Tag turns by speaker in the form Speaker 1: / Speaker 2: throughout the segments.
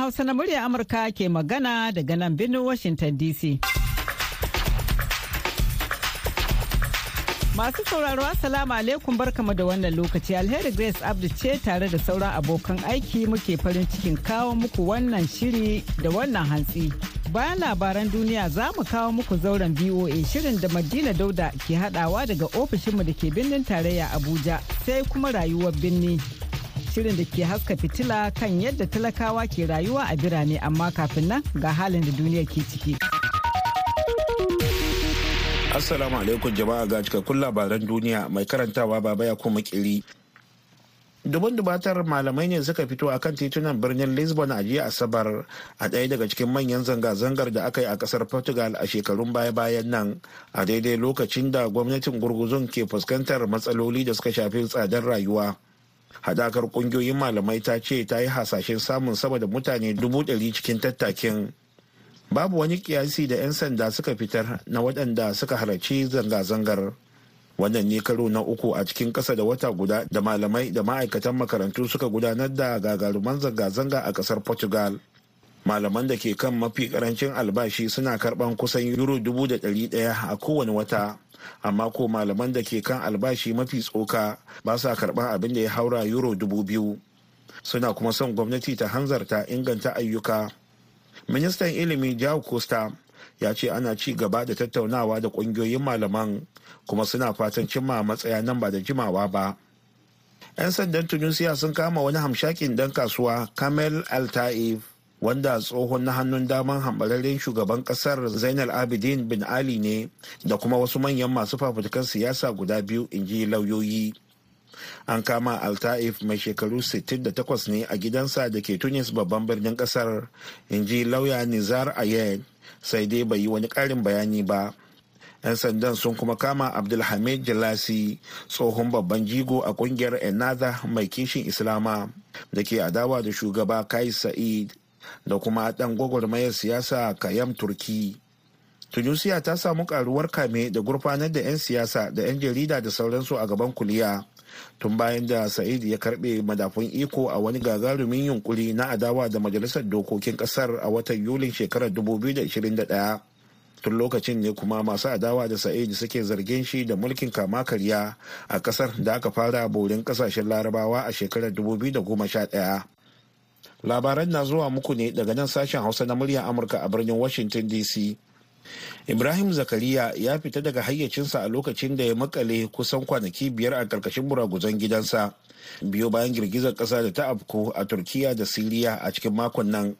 Speaker 1: Hausa na murya Amurka ke magana daga nan birnin Washington DC. Masu sauraro Assalamu alaikum barkamu da wannan lokaci alheri Grace Abdu ce tare da sauran abokan aiki muke farin cikin kawo muku wannan shiri da wannan hantsi. Bayan labaran duniya za mu kawo muku zauren VOA shirin da Madina Dauda ke hadawa daga ofishinmu da ke birnin tarayya Abuja sai kuma rayuwar birni. Shirin da ke haska fitila kan yadda talakawa ke rayuwa a birane amma kafin nan ga halin da duniya ke ciki.
Speaker 2: Assalamu alaikum jama'a ga cikakkun labaran duniya mai karantawa baba ya kuma kiri. Dubun dubatar malamai ne suka fito a kan titunan birnin Lisbon a jiya Asabar a ɗaya daga cikin manyan zanga-zangar da aka yi a ƙasar Portugal a shekarun baya-bayan nan a daidai lokacin da gwamnatin gurguzun ke fuskantar matsaloli da suka shafi tsadar rayuwa. Hadakar ƙungiyoyin malamai ta ce ta yi hasashen samun sama da mutane dubu ɗari cikin tattakin. babu wani kiyasi da 'yan sanda suka fitar na waɗanda suka halarci zanga-zangar wannan ne karo na uku a cikin ƙasa da wata guda da malamai da ma'aikatan makarantu suka gudanar da gagaruman zanga-zanga a ƙasar portugal malaman da ke kan mafi ƙarancin albashi suna karɓan kusan euro dubu da ɗari ɗaya a kowane wata. Amma ko malaman da ke kan albashi mafi tsoka ba sa karɓan abin da ya haura euro dubu biyu. Suna kuma son gwamnati ta hanzarta inganta ayyuka. Ministan ilimi jao costa ya ce ana ci gaba da tattaunawa da ƙungiyoyin malaman kuma suna fatan cimma matsaya nan ba da jimawa ba. 'yan sandan tunisia sun kama wani hamshakin dan kasuwa kamel al-taif wanda tsohon na hannun daman hambararren shugaban ƙasar zainal abidin bin ali ne da kuma wasu manyan masu fafutukan siyasa guda biyu in ji lauyoyi. An kama altaif mai shekaru 68 ne a gidansa da ke tunis babban birnin ƙasar in ji lauya nizar ayed sai dai bai yi wani karin bayani ba. 'yan sandan sun kuma kama abdulhamid jalasi tsohon babban jigo a ƙungiyar enada mai kishin islama da ke adawa da shugaba kai sa'id. Da kuma dan gwagwarmayar siyasa kayam turki. Tunisia ta samu karuwar kame da gurfanar da 'yan siyasa da 'yan jarida da sauransu a gaban kuliya tun bayan da sa'id ya karɓe madafun iko a wani gagarumin yunkuri na adawa da majalisar dokokin ƙasar a watan yulin shekarar 2021 tun lokacin ne kuma masu adawa da sa'id suke zargin shi da mulkin kama karya a ƙasar da aka fara borin ƙasashen larabawa a shekarar 2011 labaran na zuwa muku ne daga nan sashen hausa na muryar amurka a birnin washington dc ibrahim zakariya ya fita daga hayyacinsa a lokacin da ya makale kusan kwanaki biyar a ƙarƙashin buraguzan gidansa biyo bayan girgizar kasa da ta afko a turkiya da siriya a cikin makon nan.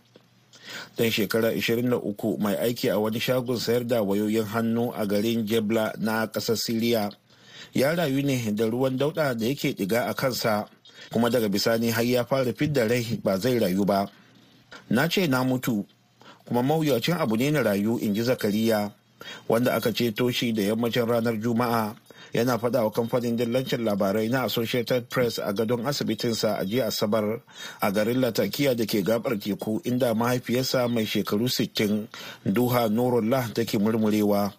Speaker 2: Dan shekara 23 mai aiki a wani shagon sayar da wayoyin hannu a garin jebla na ƙasar siriya ya rayu ne da ruwan dauda da yake diga a kansa. Kuma daga bisani har ya fara fidda rai ba zai rayu ba. Na ce na mutu kuma mawuyacin abu ne na rayu in ji zakariya wanda aka ceto shi da yammacin ranar juma'a. Yana faɗa wa kamfanin dillancin labarai na associated press a gadon asibitinsa a jiya asabar a garin latakiya da ke gabar teku inda mahaifiyarsa mai shekaru 60 duha nurullah take murmurewa.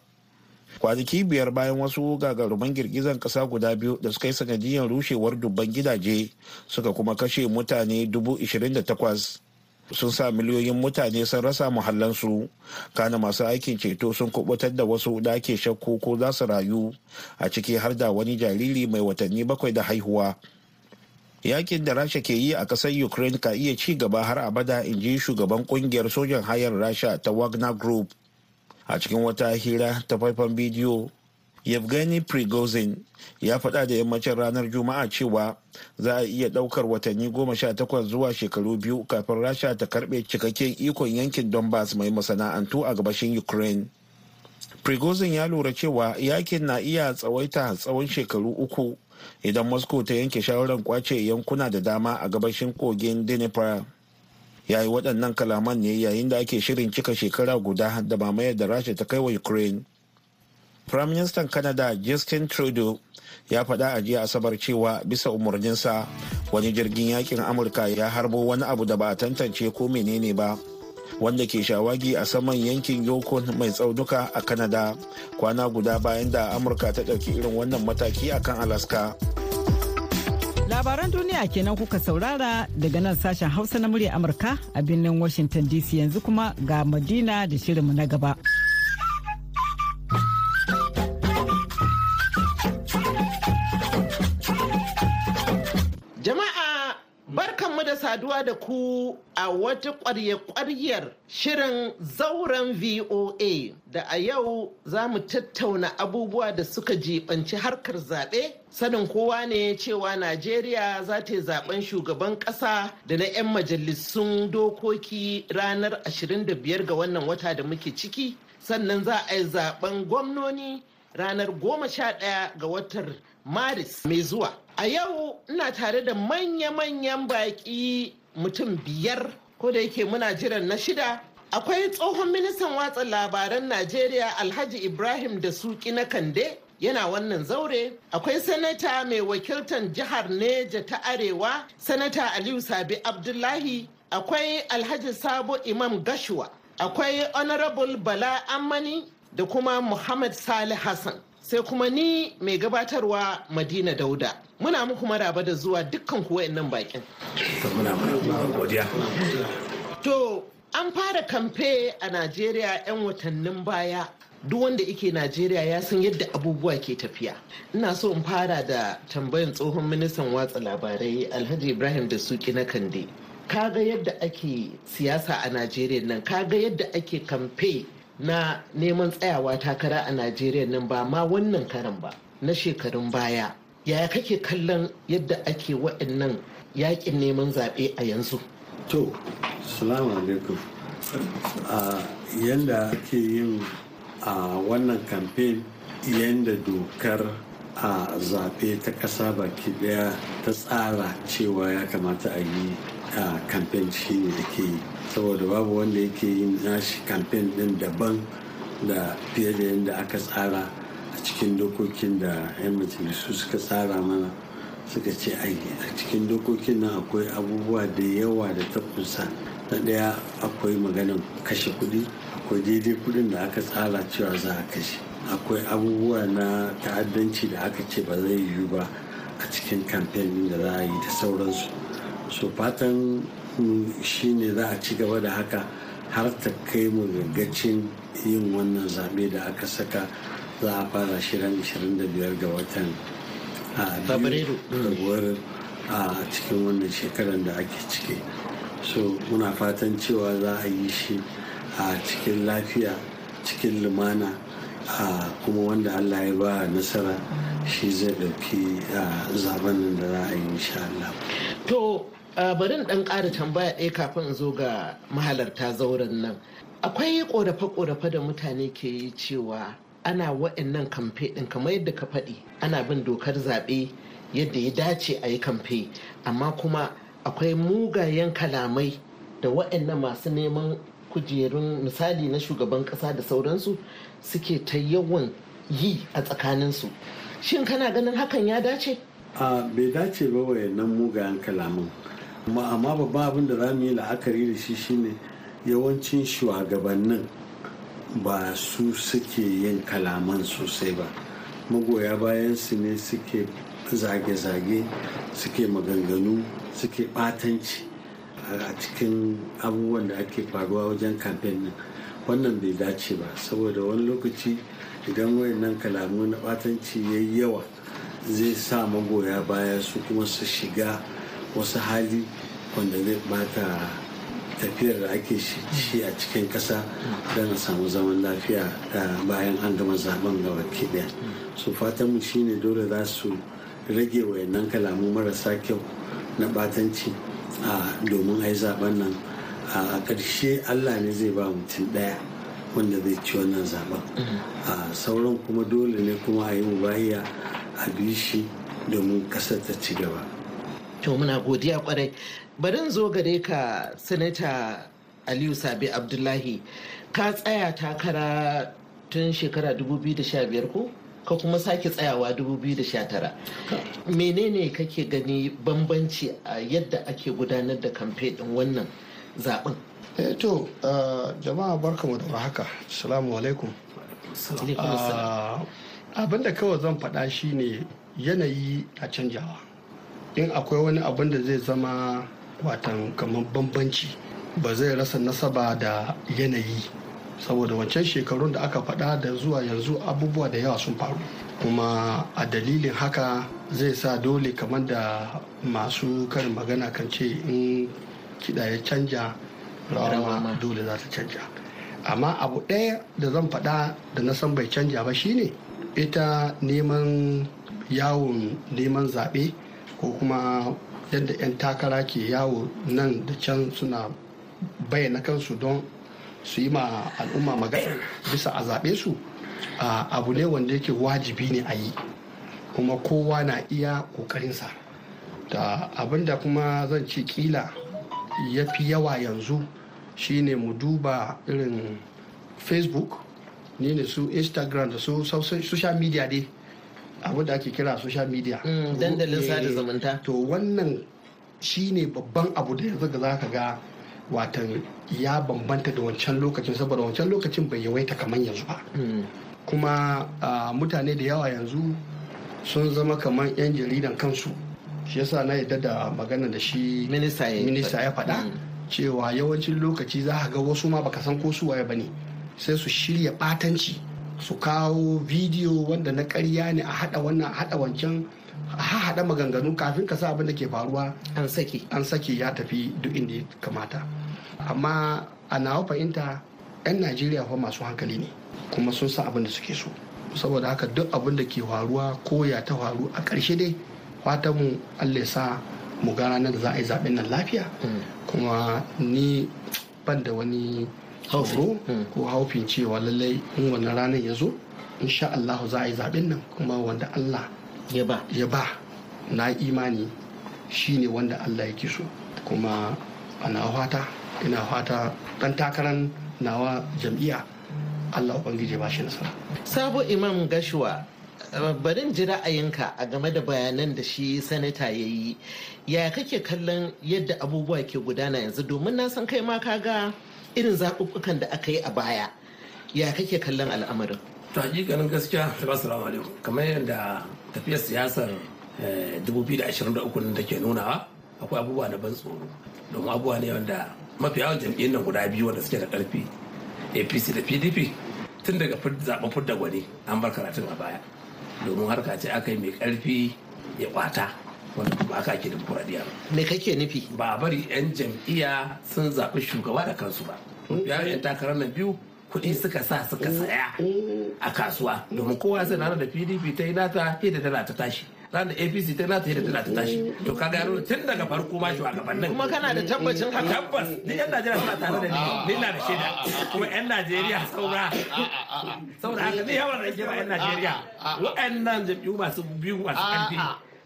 Speaker 2: Kwanaki biyar bayan wasu gagaruman girgizan kasa guda biyu da suka yi sanadiyar rushewar dubban gidaje suka kuma kashe mutane dubu takwas. sun sa miliyoyin mutane sun rasa muhallansu. Kana masu aikin ceto sun kuɓutar da wasu da ake shakku ko za su rayu a ciki har da wani jariri mai watanni bakwai da haihuwa. Yakin da rasha ke yi a ƙasar ukraine ka iya ci gaba har abada in ji shugaban ƙungiyar sojan hayar rasha ta wagner group. A cikin wata hira ta faifan bidiyo yevgeny prigozhin ya faɗa da yammacin ranar juma'a cewa za a iya ɗaukar watanni goma sha takwas zuwa shekaru biyu kafin rasha ta karɓe cikakken ikon yankin donbass mai masana'antu a gabashin ukraine. Prigozhin ya lura cewa yaƙin na iya tsawaita tsawon shekaru uku idan moscow ta yanke shawarar ƙwace yankuna da dama a gabashin kogin dnipro. Ya yi waɗannan kalaman ne yayin da ake shirin cika shekara guda da mamayar da rasha ta kai wa ukraine Firaministan Canada Justin Trudeau ya faɗa a jiya Asabar cewa bisa umarninsa wani jirgin yaƙin Amurka ya harbo wani abu da ba a tantance ko menene ba wanda ke shawagi a saman yankin Yukon mai tsaunuka a Canada kwana guda bayan da Amurka ta ɗauki irin wannan mataki akan Alaska.
Speaker 1: Labaran duniya kenan kuka saurara daga nan sashen Hausa na murya Amurka a birnin Washington DC yanzu kuma ga Madina da shirinmu na gaba.
Speaker 3: Jama'a barkanmu da saduwa da ku a wata ƙwarya-ƙwaryar shirin zauren VOA da a yau za mu tattauna abubuwa da suka jibanci harkar zaɓe. Sanin kowa ne cewa Najeriya za ta yi zaɓen shugaban ƙasa da na 'yan majalisun dokoki ranar 25 ga wannan wata da muke ciki. Sannan za a yi zaɓen gwamnoni ranar 11 ga watan Maris mai zuwa. A yau ina tare da manya-manyan baƙi mutum biyar ko da yake muna jiran na shida. Akwai tsohon ministan watsa labaran Najeriya Alhaji Ibrahim da Suki na Kande yana wannan zaure. Akwai sanata mai wakiltan jihar Neja ta Arewa, sanata Aliyu Sabi Abdullahi. Akwai Alhaji Sabo Imam Gashua. Akwai Honorable Bala Ammani da kuma Muhammad Salih Hassan. sai kuma ni mai gabatarwa Madina Dauda. Muna muku maraba da zuwa dukkan kuwa nan bakin. To, an fara kamfe a Najeriya 'yan watannin baya. Duk wanda ike Najeriya ya san yadda abubuwa ke tafiya. Ina so in fara da tambayan tsohon ministan watsa labarai Alhaji Ibrahim da Suki na Kande. Kaga yadda ake siyasa a Najeriya nan, kaga yadda ake kamfe na neman tsayawa takara a najeriya nan ba ma wannan karan ba na shekarun baya yaya kake kallon yadda ake waɗannan yaƙin neman zaɓe a yanzu
Speaker 4: to salamu alaikum a yadda ake yin a wannan kamfen yadda dokar a zaɓe ta ƙasa baki ɗaya ta tsara cewa ya kamata a yi a kamfen shi ne da ke yi. Saboda babu wanda yake yin nashi kamfen din daban da fiye da yadda aka tsara a cikin dokokin da 'yan majalisu suka tsara mana. Suka ce a cikin dokokin nan akwai abubuwa da yawa da ta kusa na ɗaya akwai maganin kashe kuɗi. Akwai daidai kuɗin da aka tsara cewa za a kashe. Akwai abubuwa na ta'addanci da aka ce ba zai yiwu ba a cikin kamfen da za a yi da sauransu. So fatan shi ne za a ci gaba da haka har ta kai mu gaggacin yin wannan zaɓe da aka saka. Za a fara shirin 25 ga watan fabrairu. a cikin wannan shekarar da ake ciki. So muna fatan cewa za a yi shi a cikin lafiya cikin lumana kuma wanda allah ya ba nasara shi zai ɗauki zaɓen da za a yi insha Allah.
Speaker 3: to bari dan ƙara tambaya ɗaya kafin in zo ga mahalarta zauren nan akwai ƙorafe-ƙorafe da mutane ke yi cewa ana wa'annan kamfe ɗin kamar yadda ka faɗi ana bin dokar zaɓe yadda ya dace a yi kamfe amma kuma akwai mugayen kalamai da wa'annan masu neman kujerun misali na shugaban ƙasa da sauransu suke ta yawan yi a tsakaninsu. Shin kana ganin hakan ya dace?
Speaker 4: a bai dace ba wayannan mugayen kalaman. Amma babban abin da za mu yi la'akari da shi shine yawancin shugabannin ba su suke yin kalaman sosai ba. Magoya bayan su ne suke zage-zage suke maganganu suke batanci a cikin abubuwan da ake faruwa wajen kamfen nan. Wannan bai dace ba saboda wani lokaci idan wayannan kalamu na batanci ya yi yawa zai sa magoya baya su kuma su shiga wasu hali wanda zai bata tafiyar da ake shi a cikin kasa don a samu zaman lafiya bayan an gama zaɓen ga baki ɗaya su fatan mu shine dole za su rage wayannan kalamu marasa kyau na batanci domin ai zaɓen nan. A ƙarshe allah ne zai ba mutum ɗaya wanda zai ci wannan zaɓen sauran kuma dole ne kuma a yi mubahiya a bi shi domin ƙasar ta ci gaba.
Speaker 3: To muna godiya ƙwarai bari zo gare ka sanata aliyu sabi abdullahi. Ka tsaya takara tun shekara 2015 ko? Ka kuma sake tsayawa 2019 menene kake gani bambanci a yadda ake gudanar da kamfe din wannan zaɓen
Speaker 5: eh to jama'a barkamu da haka assalamu alaikum. Abinda kawai zan faɗa shine yanayi a canjawa. In akwai wani abin da zai zama watan kamar bambanci ba zai rasa nasaba da yanayi. Saboda wancan shekarun da aka faɗa da zuwa yanzu abubuwa da yawa sun faru. Kuma a dalilin haka zai sa dole kamar da masu karin magana kan ce in kiɗa ya canja rawa dole za ta canja. Amma abu ɗaya da zan faɗa da na san bai canja ba shine ita neman yawon neman zaɓe ko kuma yadda 'yan takara ke yawo nan da can suna bayyana kansu don su yi ma al'umma magana bisa a zaɓe su abu ne wanda yake wajibi ne a yi. Kuma kowa na iya ƙoƙarinsa. Da abin da kuma zan ce kila ya fi yawa yanzu shine mu duba irin facebook ne ne su instagram da su social media dai abin da ake kira social media.
Speaker 3: Dandalin sada zumunta.
Speaker 5: to wannan shine babban abu da yanzu da za ka ga watan ya bambanta da wancan lokacin saboda wancan lokacin bai yawaita kamar yanzu ba. Kuma mutane da yawa yanzu sun zama kamar 'yan jaridan kansu. Shi yasa na yadda da magana da shi minista ya faɗa cewa yawancin lokaci za ga wasu ma baka san ko su waye ba ne sai su shirya ɓatanci su kawo bidiyo wanda na ƙarya ne a haɗa wannan a haɗa wancan a haɗa maganganu kafin ka sa abin da ke faruwa.
Speaker 3: An saki.
Speaker 5: An saki ya tafi duk inda ya kamata. Amma a nawa fahimta 'yan najeriya fa masu hankali ne kuma sun san abin da suke so. Saboda haka duk abin da ke faruwa ko ya ta faru a ƙarshe dai fatan mu allah sa mu ga ranar da za a yi zaɓen nan lafiya. Kuma ni ban da wani tsoro ko haufin cewa lallai in wannan ranar ya zo insha allahu za a yi zaɓen nan kuma wanda allah
Speaker 3: ya ba.
Speaker 5: ya ba. Na imani shine wanda Allah yake so. Kuma ana fata ina fata dan takarar nawa jam'iyya Allah ubangiji ba shi nasara.
Speaker 3: Sabo imam gashuwa barin ji ra'ayinka a game da bayanan da shi sanata ya yi. Ya kake kallon yadda abubuwa ke gudana yanzu? Domin na san kai ma ka ga irin zaɓuɓɓukan da aka yi a baya. Ya kake kallon al'amarin?
Speaker 6: To hakikanin gaskiya assalamu alaikum. Kamar yadda tafiyar siyasar 2023 nan take nunawa akwai abubuwa na ban tsoro. Domin abubuwa ne wanda mafi yawan jam'iyyun nan guda biyu wanda suke da ƙarfi apc da pdp tun daga zaɓen fidda gwani an bar karatun a baya. Domin harka ce aka yi mai ƙarfi ya kwata wanda kuma aka ake dimokuraɗiyya
Speaker 3: me kake nufi?
Speaker 6: Ba a bari 'yan jam'iyya sun zaɓi shugaba da kansu ba. Yan takarar nan biyu kuɗi suka sa suka saya a kasuwa domin kowa sai ranar da pdp ta yi nata yadda dala ta tashi. Ranar da apc ta nata yadda dala ta tashi. To ka gano tun daga farko ma shugabannin.
Speaker 3: Kuma kana da tabbacin haka?
Speaker 6: Tabbas. Ni yan najeriya suna tare da ni. Ni na da shaida. Kuma yan najeriya saura. Saboda haka ni yawan rage ba yan najeriya. Wa'annan jam'iyyu masu biyu masu ƙarfi.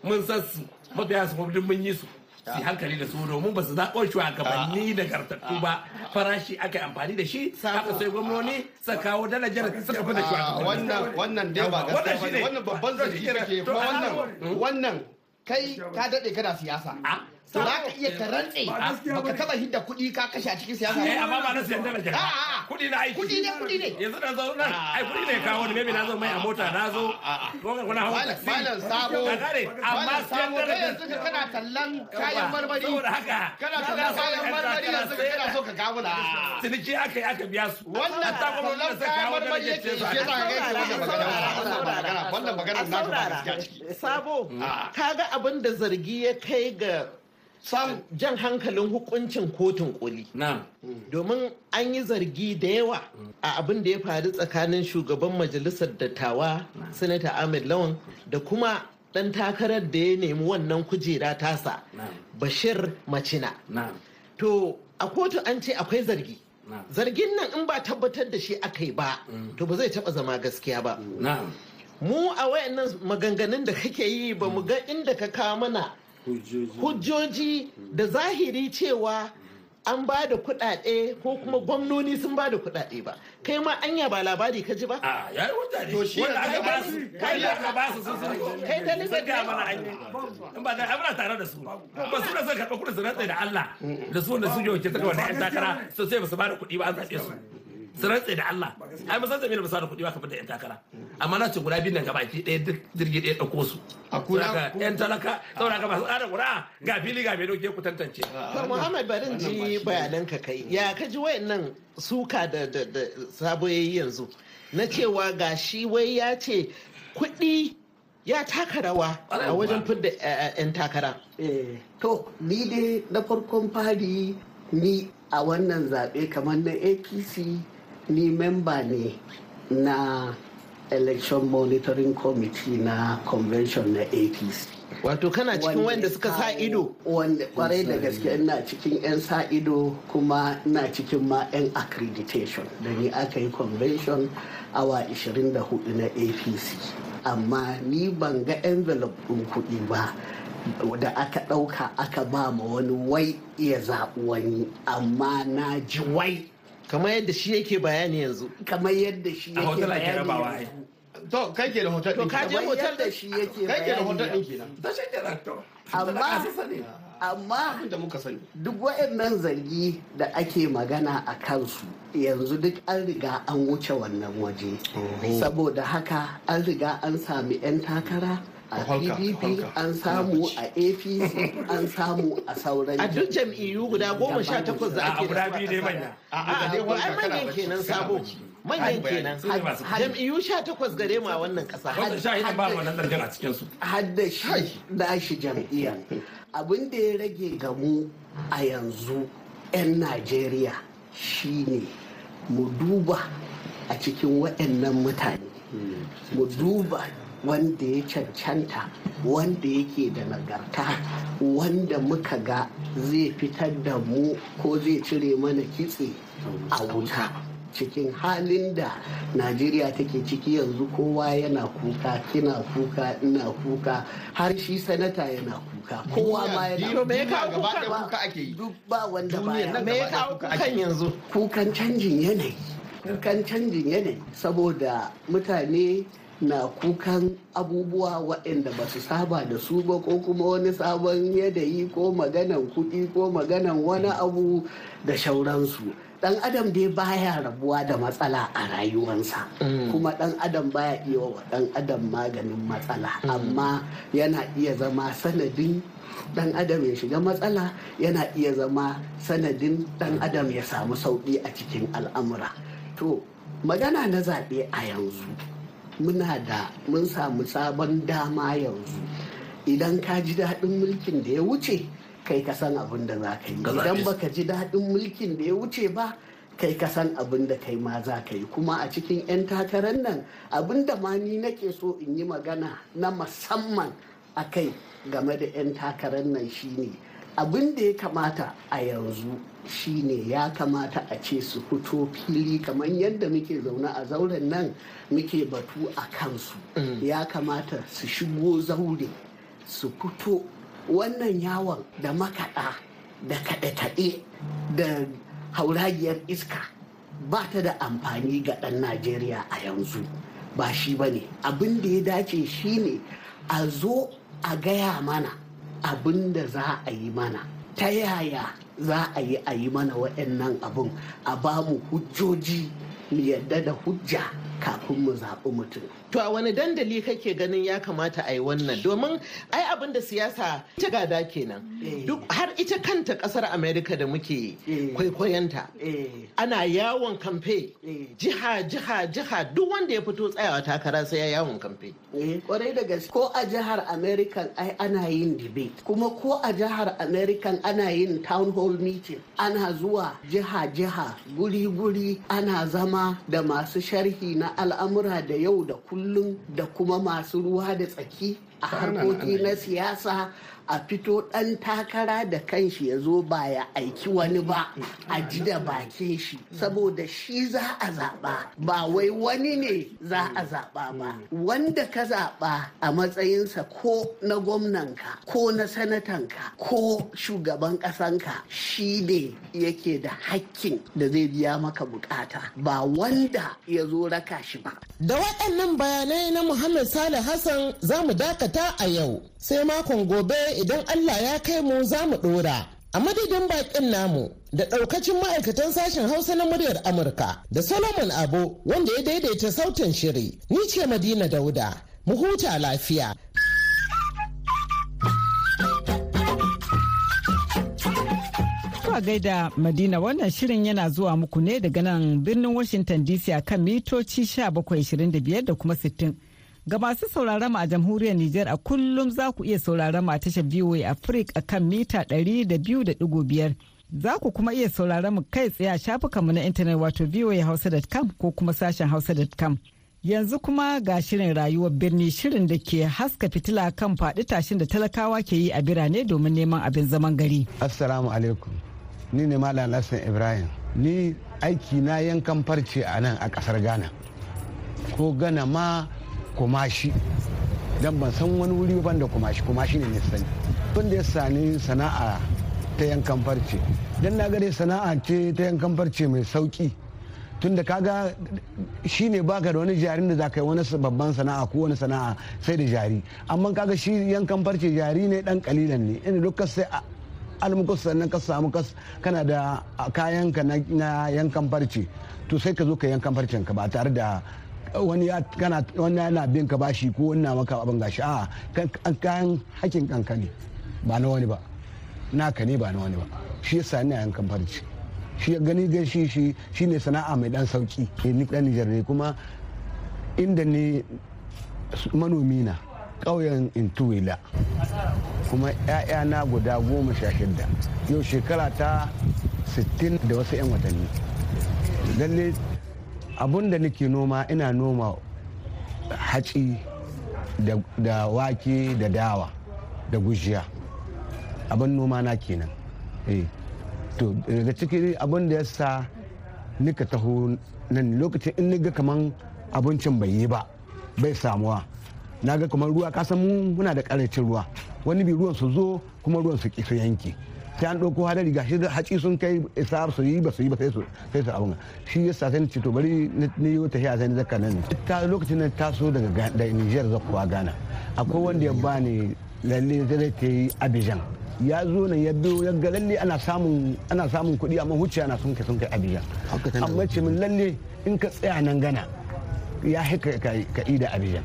Speaker 6: Mun san su. Mafiya su mun yi su. Su hankali da su domin ba su zaɓo shugabanni da gartattu ba farashi aka amfani da shi aka sai gwamnoni suka kawo darajar suka fi da shugabanni
Speaker 5: wannan wannan dai ba gaskiya ba wannan babban zargi da ke kuma wannan wannan kai ka daɗe kana siyasa za ka iya ka rantse. Baka taba hidda kuɗi ka kashe a cikin siyasa.
Speaker 6: Eh amma ba na siyan darajar kuɗi na aiki.
Speaker 5: Kuɗi ne kuɗi ne.
Speaker 6: Yanzu da zo nan. Ai kuɗi ne kawo ni. Maybe na zo mai a mota. Na zo. Kuna hawa
Speaker 5: malam sabo.
Speaker 6: Ka amma siyan darajar
Speaker 5: yanzu ka kana tallan kayan marmari.
Speaker 6: Saboda haka
Speaker 5: kana tallan kayan marmari yanzu ka kana so ka kawo na
Speaker 6: ciniki aka yi aka biya su.
Speaker 5: Wannan tallan kayan
Speaker 6: kawo
Speaker 5: marmari yake
Speaker 6: ce
Speaker 5: shi yasa
Speaker 6: haka.
Speaker 5: ga wannan magana. Wannan magana na
Speaker 3: saurara
Speaker 5: gaskiya ciki.
Speaker 3: Sabo kaga abin da zargi ya kai ga jan hankalin hukuncin kotun koli. Domin an yi zargi da yawa a abin da ya faru tsakanin shugaban majalisar dattawa sanata ahmed lawan da kuma ɗan takarar da ya nemi wannan kujera tasa bashir macina. To a kotu an ce akwai zargi. Zargin nan in ba tabbatar da shi aka yi ba to ba zai taba zama gaskiya ba. Mu a wayannan maganganun da kake yi ba mu ga inda ka kawo mana hujjoji. Da zahiri cewa an ba da kuɗaɗe ko kuma gwamnoni sun ba da kuɗaɗe ba. Kai ma anya ba labari ka ji ba?
Speaker 6: A ya yi wuta ne.
Speaker 5: To shi
Speaker 6: wanda aka ba su kai da aka ba su sun sun
Speaker 3: Kai da
Speaker 6: sun ga mana an yi. In ba da abuna tare da su. Ba su da suka karɓa kuɗin su rantsa da Allah da su wanda su yi wakil ta wanda yan takara so sai ba su ba da kuɗi ba an zaɓe su. Su rantse da Allah ai mun san Jamila ba sa da kuɗi ba kamar da yan takara amma na ce guda biyu nan gaba ki ɗaya duk jirgi ɗaya ɗauko su
Speaker 5: A kuna-
Speaker 6: yan talaka saboda ka masu ƙara guda ga fili ga mai ɗauke ku tantance
Speaker 3: To Muhammad barin ji bayanan ka kai. Ya ka ji wayannan suka da da da sabo yayi yanzu. Na cewa ga shi wai ya ce kuɗi ya taka rawa a wajen fidda 'yan takara.
Speaker 7: Eh, to ni dai na farkon fari ni a wannan zaɓe kamar na apc ni memba ne na election monitoring committee na convention na apc
Speaker 3: Wato kana cikin wanda suka sa ido.
Speaker 7: wanda ƙwarai da gaske ina cikin 'yan sa ido kuma ina cikin ma 'yan accreditation. Da ni aka yi convention awa 24 na apc amma ni ban ga envelope ɗin kuɗi ba da aka ɗauka aka ba ma wani wai iya zaɓi wani. Amma na ji wai
Speaker 3: Kamar yadda shi yake bayani yanzu.
Speaker 7: kamar yadda shi
Speaker 6: A
Speaker 7: yake
Speaker 6: hotel ake
Speaker 7: bayani
Speaker 5: to kai ke da hotel
Speaker 3: To
Speaker 5: ɗin
Speaker 3: ka je
Speaker 7: kamar
Speaker 3: hotel
Speaker 7: yadda
Speaker 3: da
Speaker 7: shi yake
Speaker 5: kai ke da hotel
Speaker 7: bayani
Speaker 5: ɗin kenan.
Speaker 6: Ta shi to.
Speaker 7: Amma amma
Speaker 5: abin da muka sani.
Speaker 7: duk waɗannan zargi da ake magana a kansu yanzu duk an riga an wuce wannan waje. Saboda haka an riga an sami 'yan takara a pdp an samu a apc an samu a sauran
Speaker 3: A duk jam'iyyu guda goma sha takwas da
Speaker 6: a
Speaker 3: ake
Speaker 6: guda
Speaker 3: da su a
Speaker 6: biyu
Speaker 3: ƙasa.
Speaker 6: manya.
Speaker 3: Ai
Speaker 5: kakara
Speaker 3: manyan kenan sabo. Manyan kenan.
Speaker 6: Ne
Speaker 3: Jam'iyyu sha takwas gare mu a wannan ƙasa.
Speaker 6: wanda shahidan ba wannan zargin a cikin su
Speaker 7: hadda shi nashi jam'iyyar abin da ya rage ga mu a yanzu 'yan najeriya shine mu duba a cikin waɗannan mutane. Mu duba wanda ya cancanta wanda yake da nagarta wanda muka ga zai fitar da mu ko zai cire mana kitse a wuta cikin halin da najeriya take ciki yanzu kowa yana kuka kina kuka ina kuka har shi sanata yana kuka kowa ma yana
Speaker 3: To me ya kawo
Speaker 5: gaba
Speaker 3: kuka?
Speaker 5: ake yi
Speaker 7: duk ba wanda
Speaker 3: Me ya kawo
Speaker 5: kuka
Speaker 3: kukan
Speaker 5: ake.
Speaker 3: yanzu?
Speaker 7: kukan canjin yanayi kukan canjin yanayi saboda mutane na kukan abubuwa waɗanda ba su saba da su ba ko kuma wani sabon yanayi ko maganan kuɗi ko maganan wani abu da shauransu. Dan adam dai baya rabuwa da matsala a rayuwansa. Kuma dan adam baya iya wa dan adam maganin matsala. Amma yana iya zama sanadin dan adam ya shiga matsala yana iya zama sanadin dan adam ya samu sauƙi a cikin al'amura. To magana na zaɓe a yanzu. Muna da mun samu sabon dama yanzu. Idan ka ji daɗin mulkin da ya wuce kai ka san abin da za ka yi. Idan baka ji daɗin mulkin da ya wuce ba kai ka san abin da kai ma za ka yi. Kuma a cikin 'yan takarar nan abin da ma ni nake so in yi magana na musamman a kai game da 'yan takarar nan shine abin da ya kamata a yanzu shine ya kamata a ce su fito fili kamar yadda muke zaune a zauren nan muke batu a kansu. Ya kamata su shigo zaure su fito. Wannan yawon da makaɗa da kaɗe-kaɗe da hauragiyar iska ba ta da amfani ga ɗan najeriya a yanzu. Ba shi ba ne. Abin da ya dace shine a zo a gaya mana abin da za a yi mana. Ta yaya za a yi a yi mana waɗannan abin a ba mu hujjoji mu yadda da hujja. Kafin mu zaɓi mutum
Speaker 3: To a wani dandali kake ganin ya kamata a yi wannan domin ai abin da siyasa ta gada kenan.
Speaker 7: Eh.
Speaker 3: Duk har ita kanta ƙasar Amerika da muke
Speaker 7: Eh.
Speaker 3: kwaikwayonta.
Speaker 7: eh
Speaker 3: Ana yawon kamfe jiha jiha jiha duk wanda ya fito tsayawa takara sai ya yawon kamfe.
Speaker 7: Kwarai da gaske ko a jihar american ai ana yin debate kuma ko a jihar american ana yin town hall meeting ana zuwa jiha-jiha guri-guri ana zama da masu sharhi na al'amura da yau da kullum da kuma masu ruwa da tsaki a harkoki na siyasa a fito ɗan takara da kanshi ya zo ba ya aiki wani ba a ji da bakin shi. Saboda shi za a zaɓa ba wai wani ne za a zaɓa ba. Wanda ka zaɓa a matsayinsa ko na gwamnanka ko na sanatanka ko shugaban ƙasanka shi ne yake da hakkin da zai biya maka buƙata ba wanda ya zo raka shi ba.
Speaker 3: Da waɗannan bayanai na Muhammad Salih Hassan za mu dakata a yau. Sai makon gobe idan Allah ya kai mu za mu ɗora. A madadin bakin namu da ɗaukacin ma'aikatan sashen Hausa na muryar Amurka da Solomon Abo wanda ya daidaita sautin shiri. Ni ce Madina Dauda. Mu huta lafiya.
Speaker 1: Gaida Madina wannan shirin yana zuwa muku ne daga nan birnin Washington DC a kan mitoci 1725 da kuma 60. Ga masu sauraron mu a jamhuriyar Nijar a kullum za ku iya sauraron mu a tashar VOA Africa a kan mita 200.5. Za ku kuma iya sauraron mu kai tsaye a shafukanmu na intanet wato voahausa.com ko kuma sashen hausa.com. Yanzu kuma ga shirin rayuwar birni shirin da ke haska fitila kan faɗi tashin da talakawa ke yi a birane domin neman abin zaman gari.
Speaker 8: Assalamu alaikum. Ni ne Malam Hassan Ibrahim. Ni aiki na yankan farce a nan a ƙasar Ghana. Ko Ghana ma kumashi. Dan ban san wani wuri ban da kumashi kumashi ne sani. Wanda ya sani sana'a ta yankan farce. Dan na gare sana'a ce ta yankan farce mai sauƙi. tunda kaga shi ne baka da wani jarin da za ka yi wani babban sana'a ko wani sana'a sai da jari amma kaga shi yankan farce jari ne dan kalilan ne inda duk ka sai almukus sannan ka samu kas kana da kayan ka na yankan farce to sai ka zo ka yankan farcen ka ba tare da wani yana bin ka bashi ko wani na maka abin gashi. A kayan hakin kanka ne ba na wani ba. Naka ne ba na wani ba. Shi yasa ina yankan farce. Shi ya gani gashi shi shine sana'a mai dan sauƙi ni dan Nijar ne kuma inda ne manomi na ƙauyen Intuwila. Kuma na guda goma sha shida yau shekara ta 60 da wasu 'yan watanni. Lalle abun da nake noma ina noma haci da wake da dawa da gujiya. Abin noma na kenan. Eh. To daga ciki abin da ya sa nika taho nan lokacin in niga kaman abincin bai yi ba bai samuwa. Na ga kamar ruwa kasan mu muna da ƙarancin ruwa. Wani bi ruwan su zo kuma ruwan su su yanke. Sai an ɗauko hadari ga shi haci sun kai isa su yi ba su yi ba sai su sai su abun shi yasa sai ce to bari ni yi wata hiya sai ni zakka nan ta lokacin nan taso daga da Niger zakkuwa Ghana. Akwai wanda ya bani lalle zai ta yi Abidjan. Ya zo nan ya biyo ya ga lalle ana samun ana samun kuɗi amma huce ana sun kai sun kai abiya amma ce min lalle in ka tsaya nan gana ya haka ka ida abiyan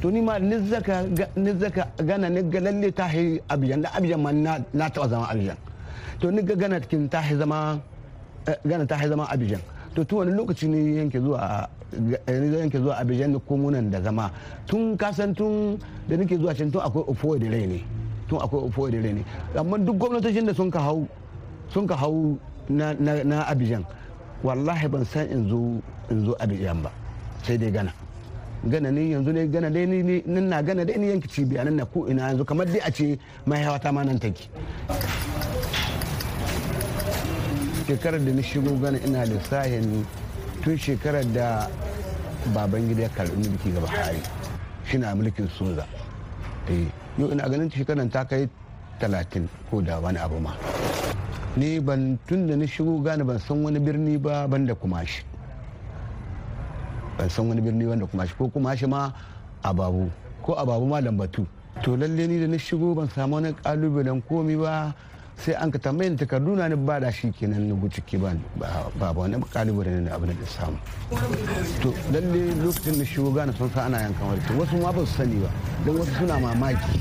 Speaker 8: to ni ma ni zaka ni zaka gana ni ga lalle ta hi abiyan da abiyan ma na taɓa zama abiyan to ni ga gana kin ta zama gana ta zama abiyan to tun wani lokaci ne yanke zuwa ni yanke zuwa abiyan da komunan da zama. Tun kasan tun da nake zuwa can tun akwai ofo da rai ne tun akwai ofo da ne amma duk gwamnatocin da sun ka hau sun ka hau na abijan wallahi ban san in zo in zo abijan ba. Sai dai gana. Gana ne yanzu ne gana dai ni nan na gana dai ni yanki cibiya nan na ko ina yanzu kamar dai a ce mai hawa ta ma nan take. Shekarar da na shigo gana ina lissahin tun shekarar da baban gida ya karɓi mulki ga Buhari. Shi na mulkin soza yau ina ganin shekarar ta kai talatin ko da wani abu ma. Ni ban tun da na shigo gane ban san wani birni ba ban da kumashi. Ban san wani birni wanda kumashi. Ko kumashi ma ababu ko ababu ma lambatu. To lalle ni da na shigo ban samu wani kalubalen komi ba. Sai an ka tambayin takardu na ni ba da shi kenan na guci ke ba ba wani kalubalen ne abin da samu. To lalle lokacin da shigo gane sun sa ana yankan warke wasu ma ba su sani ba don wasu suna mamaki.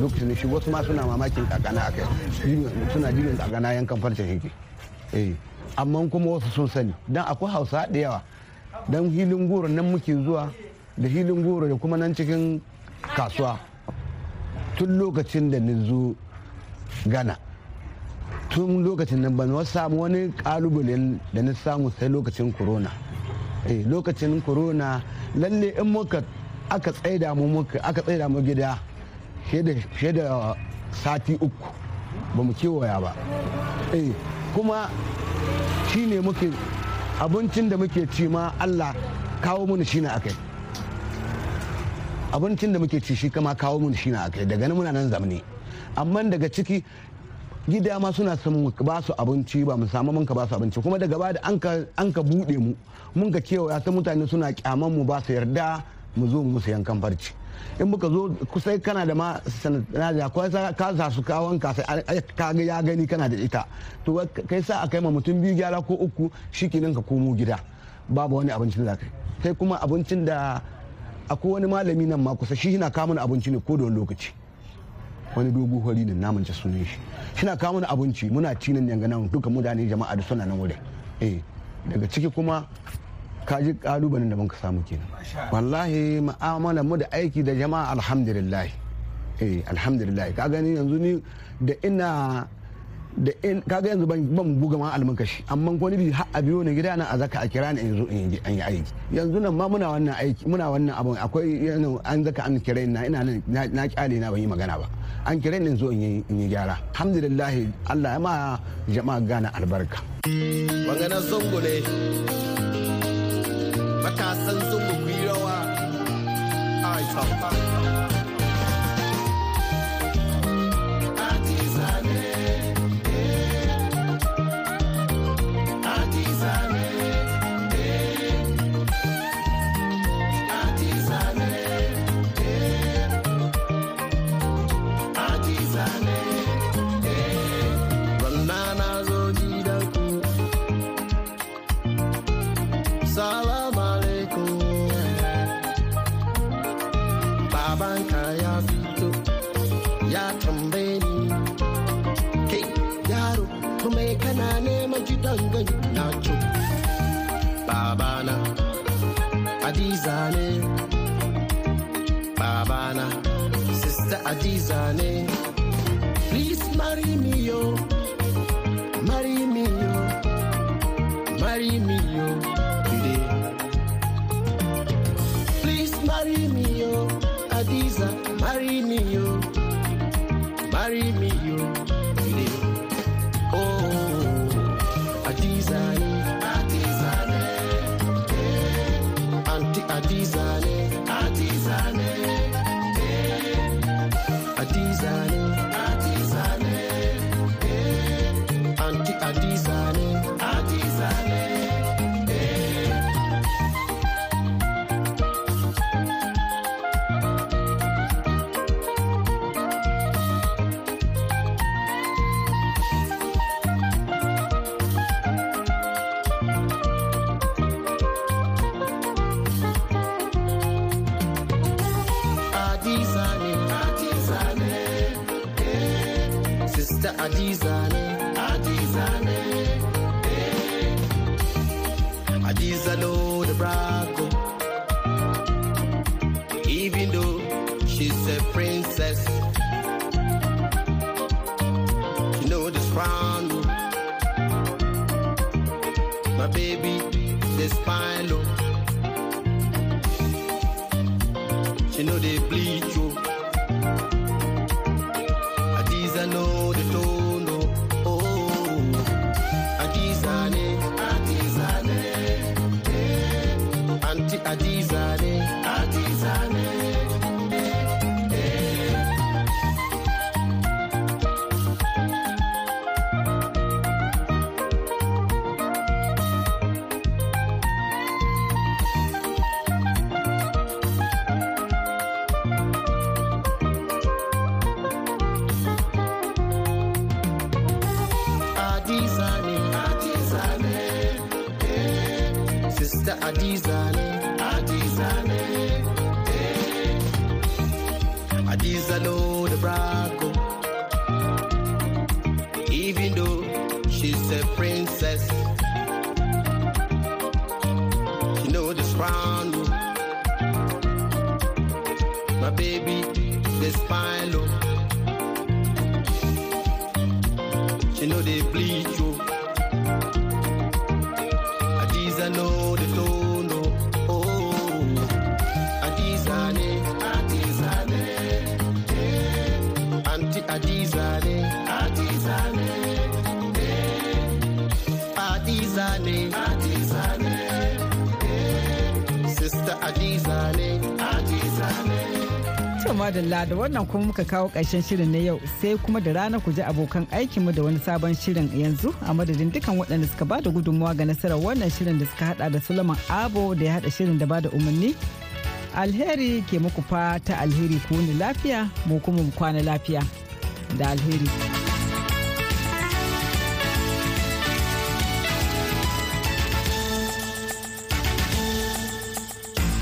Speaker 8: Lokacin da shigo wasu ma suna mamakin kakana a kai. Suna jibin kakana yankan farcen yake. Eh amma kuma wasu sun sani. Dan akwai hausa da yawa. Dan hilin goro nan muke zuwa da hilin goro da kuma nan cikin kasuwa. Tun lokacin da ni zo gana tun lokacin nan ban wasu samu wani kalubalen da na samu sai lokacin corona. Eh lokacin corona lalle in muka aka tsaida mu muka aka tsaida mu gida fiye da sati uku ba mu kewaya ba. Eh kuma shi ne muke abincin da muke ci ma allah kawo mun shi na akai abincin da muke ci shi kama kawo mun shi na akai daga nan muna nan zamani. Amma daga ciki gida ma suna son ba su abinci ba mu samu mun ka ba su abinci. Kuma daga ba da an ka buɗe mu mun ka kewaya ta mutane suna kyaman mu ba su yarda mu zo mu musu yankan farci in muka zo kusa kana da ma sanadina ka sa su kawon ka sai ka ga ya gani kana da ita. To kai sa a kai ma mutum biyu gyara ko uku shikenan ka komo gida. Babu wani abincin da kai sai kuma abincin da akwai wani malami nan ma kusa shi na kamun abinci ne ko da wani lokaci. Wani dogo hori ne namun ci sunan shi. Shi na kamun abinci muna ci nan yanga nan duka mutane jama'a da suna nan wurin. Eh daga ciki kuma ka ji kalubalen da muka samu kenan. Wallahi ma'amala mu da aiki da jama'a alhamdulillah. Eh alhamdulillah. Ka gani yanzu ni da ina da in kaga yanzu ban ban buga ma almakashi amma ko ni bi har a biyo ni gida na a zaka a kira ni in zo in yi aiki. Yanzu nan ma muna wannan aiki muna wannan abun. Akwai an zaka an kira na ina nan na ƙyale na ban yi magana ba. An kira ni in zo in yi gyara. Alhamdulillah Allah ya ma jama'a gana albarka.
Speaker 9: Magana zongo ne. Matasan zongo ku yi rawa. Ai adiza ne babana sister adiza ne please marry me yo. Marry me yo. Marry me
Speaker 1: smile madalla da wannan kuma muka kawo ƙarshen shirin na yau sai kuma da rana ku ji abokan aikinmu da wani sabon shirin yanzu a madadin dukan waɗanda suka ba da gudunmawa ga nasarar wannan shirin da suka hada da Suleiman Abo da ya hada shirin da ba da umarni alheri ke muku fata alheri ku ni lafiya mu kuma mu kwana lafiya da alheri.